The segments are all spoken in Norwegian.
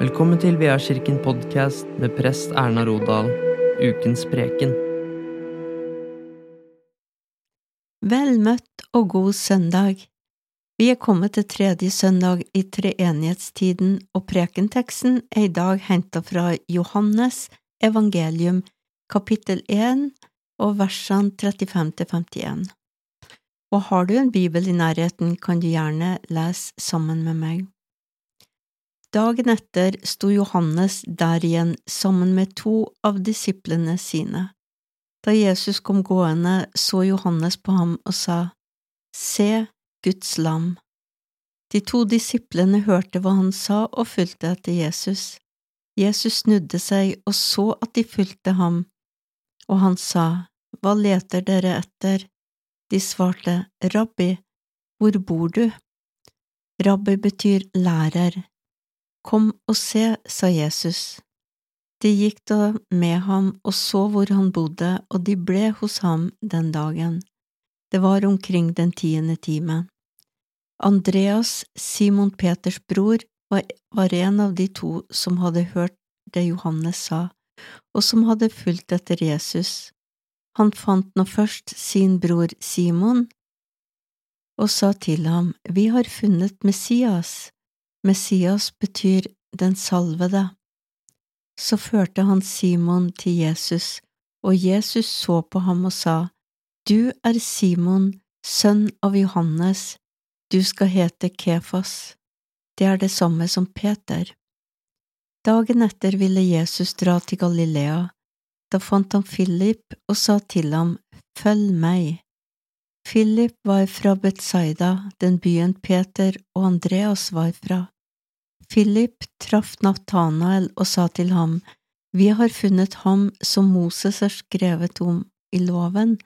Velkommen til Veakirken podkast med prest Erna Rodal, ukens preken. Vel møtt og god søndag. Vi er kommet til tredje søndag i treenighetstiden, og prekenteksten er i dag hentet fra Johannes evangelium, kapittel 1 og versene 35 til 51. Og har du en bibel i nærheten, kan du gjerne lese sammen med meg. Dagen etter sto Johannes der igjen sammen med to av disiplene sine. Da Jesus kom gående, så Johannes på ham og sa, Se Guds lam. De to disiplene hørte hva han sa og fulgte etter Jesus. Jesus snudde seg og så at de fulgte ham, og han sa, Hva leter dere etter? De svarte, Rabbi, hvor bor du? Rabbi betyr lærer. Kom og se, sa Jesus. De gikk da med ham og så hvor han bodde, og de ble hos ham den dagen. Det var omkring den tiende time. Andreas, Simon Peters bror, var en av de to som hadde hørt det Johannes sa, og som hadde fulgt etter Jesus. Han fant nå først sin bror Simon og sa til ham, Vi har funnet Messias, Messias betyr den salvede. Så førte han Simon til Jesus, og Jesus så på ham og sa, Du er Simon, sønn av Johannes, du skal hete Kefas. Det er det samme som Peter. Dagen etter ville Jesus dra til Galilea. Da fant han Philip og sa til ham, Følg meg. Philip var fra Betsaida, den byen Peter og Andreas var fra. Philip traff Nathanael og sa til ham, Vi har funnet ham som Moses har skrevet om i loven,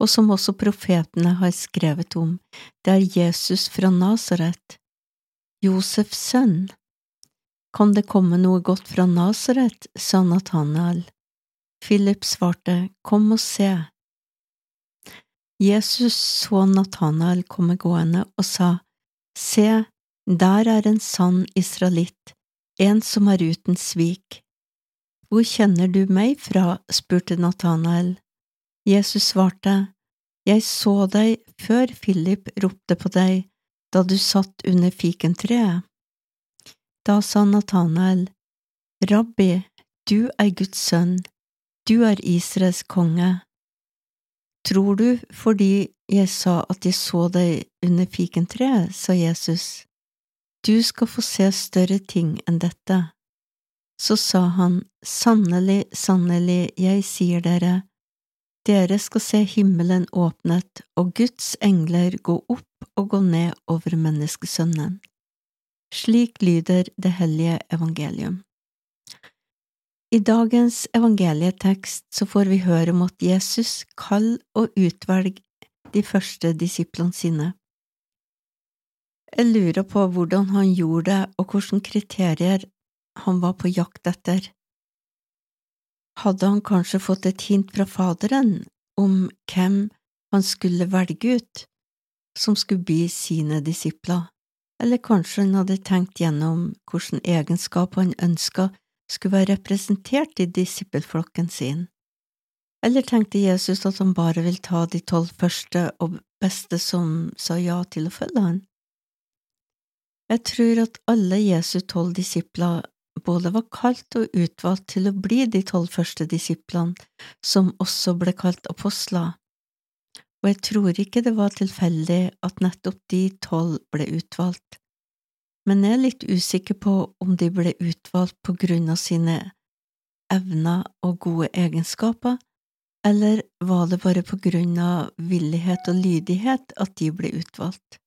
og som også profetene har skrevet om, det er Jesus fra Nasaret, Josefs sønn. Kan det komme noe godt fra Nasaret, sa Nathanael. Philip svarte, Kom og se. Jesus så Nathanael komme gående og sa, Se, der er en sann israelitt, en som er uten svik. Hvor kjenner du meg fra? spurte Nathanael. Jesus svarte, Jeg så deg før Philip ropte på deg, da du satt under fikentreet. Da sa Nathanael, Rabbi, du er Guds sønn, du er Israels konge. Tror du fordi jeg sa at jeg så deg under fikentreet, sa Jesus. Du skal få se større ting enn dette. Så sa han, Sannelig, sannelig, jeg sier dere, dere skal se himmelen åpnet og Guds engler gå opp og gå ned over menneskesønnen. Slik lyder det hellige evangelium. I dagens evangelietekst så får vi høre om at Jesus kall og utvelg de første disiplene sine. Jeg lurer på hvordan han gjorde det, og hvilke kriterier han var på jakt etter. Hadde han kanskje fått et hint fra Faderen om hvem han skulle velge ut, som skulle bli sine disipler, eller kanskje han hadde tenkt gjennom hvilke egenskaper han ønska skulle være representert i disippelflokken sin, eller tenkte Jesus at han bare vil ta de tolv første og beste som sa ja til å følge han? Jeg tror at alle Jesu tolv disipler både var kalt og utvalgt til å bli de tolv første disiplene, som også ble kalt apostler, og jeg tror ikke det var tilfeldig at nettopp de tolv ble utvalgt, men jeg er litt usikker på om de ble utvalgt på grunn av sine evner og gode egenskaper, eller var det bare på grunn av villighet og lydighet at de ble utvalgt?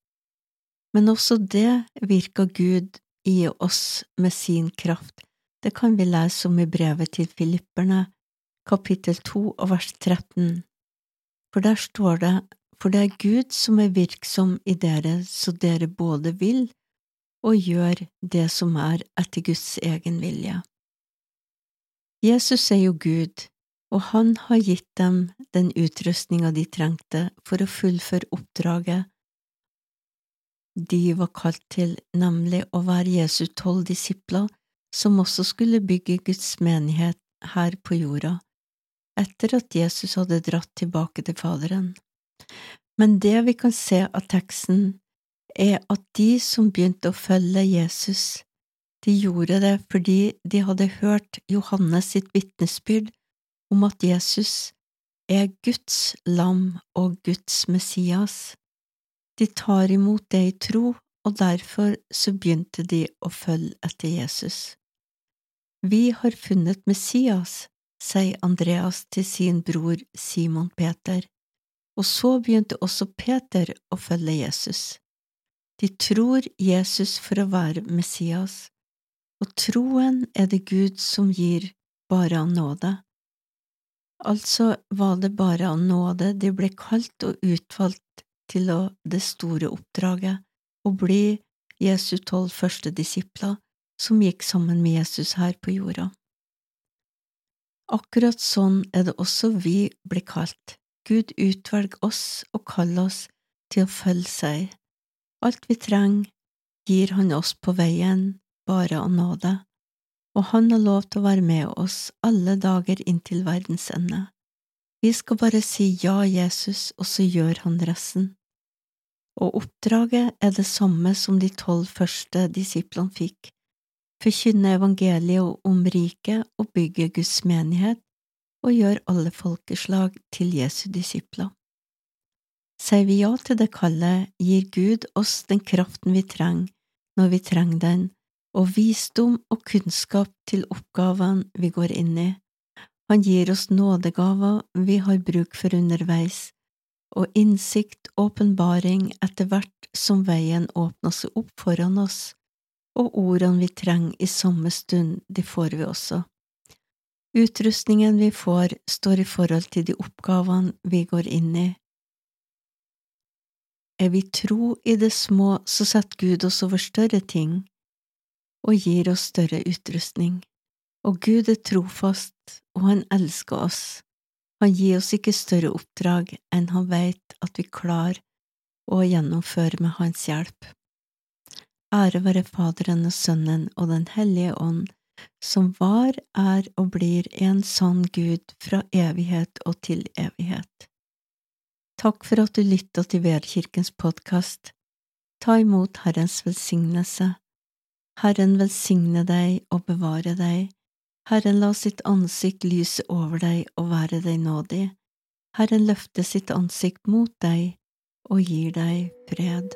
Men også det virker Gud i oss med sin kraft. Det kan vi lese om i brevet til filipperne, kapittel 2 og vers 13. For der står det, for det er Gud som er virksom i dere, så dere både vil og gjør det som er etter Guds egen vilje. Jesus er jo Gud, og han har gitt dem den utrustninga de trengte for å fullføre oppdraget de var kalt til, nemlig å være Jesu tolv disipler som også skulle bygge Guds menighet her på jorda, etter at Jesus hadde dratt tilbake til Faderen. Men det vi kan se av teksten, er at de som begynte å følge Jesus, de gjorde det fordi de hadde hørt Johannes sitt vitnesbyrd om at Jesus er Guds lam og Guds Messias. De tar imot det i tro, og derfor så begynte de å følge etter Jesus. Vi har funnet Messias, sier Andreas til sin bror Simon Peter, og så begynte også Peter å følge Jesus. De tror Jesus for å være Messias, og troen er det Gud som gir bare av nåde. Altså var det bare av nåde de ble kalt og utvalgt til å det store oppdraget, å bli Jesu tolv første disipler som gikk sammen med Jesus her på jorda. Akkurat sånn er det også vi blir kalt. Gud utvelger oss og kaller oss til å følge seg. Alt vi trenger, gir Han oss på veien, bare av nåde og han har lov til å være med oss alle dager inntil verdens ende. Vi skal bare si ja, Jesus, og så gjør han resten. Og oppdraget er det samme som de tolv første disiplene fikk, forkynne evangeliet om riket og bygge Guds menighet og gjøre alle folkeslag til Jesu disipler. Sier vi ja til det kallet, gir Gud oss den kraften vi trenger når vi trenger den, og visdom og kunnskap til oppgavene vi går inn i. Han gir oss nådegaver vi har bruk for underveis, og innsikt åpenbaring etter hvert som veien åpner seg opp foran oss, og ordene vi trenger i samme stund, de får vi også. Utrustningen vi får, står i forhold til de oppgavene vi går inn i. Er vi tro i det små, så setter Gud oss over større ting og gir oss større utrustning. Og Gud er trofast, og han elsker oss. Han gir oss ikke større oppdrag enn han veit at vi klarer å gjennomføre med hans hjelp. Ære være Faderen og Sønnen og Den hellige ånd, som var, er og blir en sann Gud fra evighet og til evighet. Takk for at du lytta til Vedkirkens podkast. Ta imot Herrens velsignelse Herren velsigne deg og bevare deg. Herren la sitt ansikt lyse over deg og være deg nådig. Herren løfte sitt ansikt mot deg og gir deg fred.